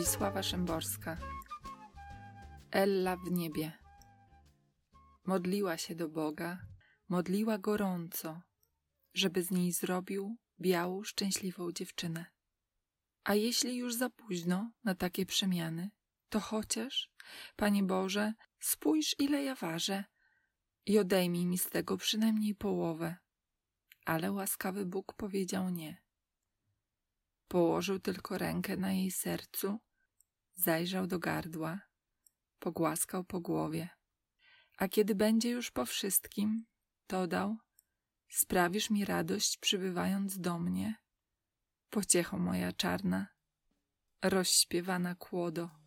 Wiesława Szymborska Ella w niebie Modliła się do Boga, modliła gorąco, żeby z niej zrobił białą, szczęśliwą dziewczynę. A jeśli już za późno na takie przemiany, to chociaż, Panie Boże, spójrz ile ja ważę i odejmij mi z tego przynajmniej połowę. Ale łaskawy Bóg powiedział nie. Położył tylko rękę na jej sercu, zajrzał do gardła, pogłaskał po głowie. A kiedy będzie już po wszystkim, dodał: Sprawisz mi radość przybywając do mnie. Pociecho moja czarna, rozśpiewana kłodo.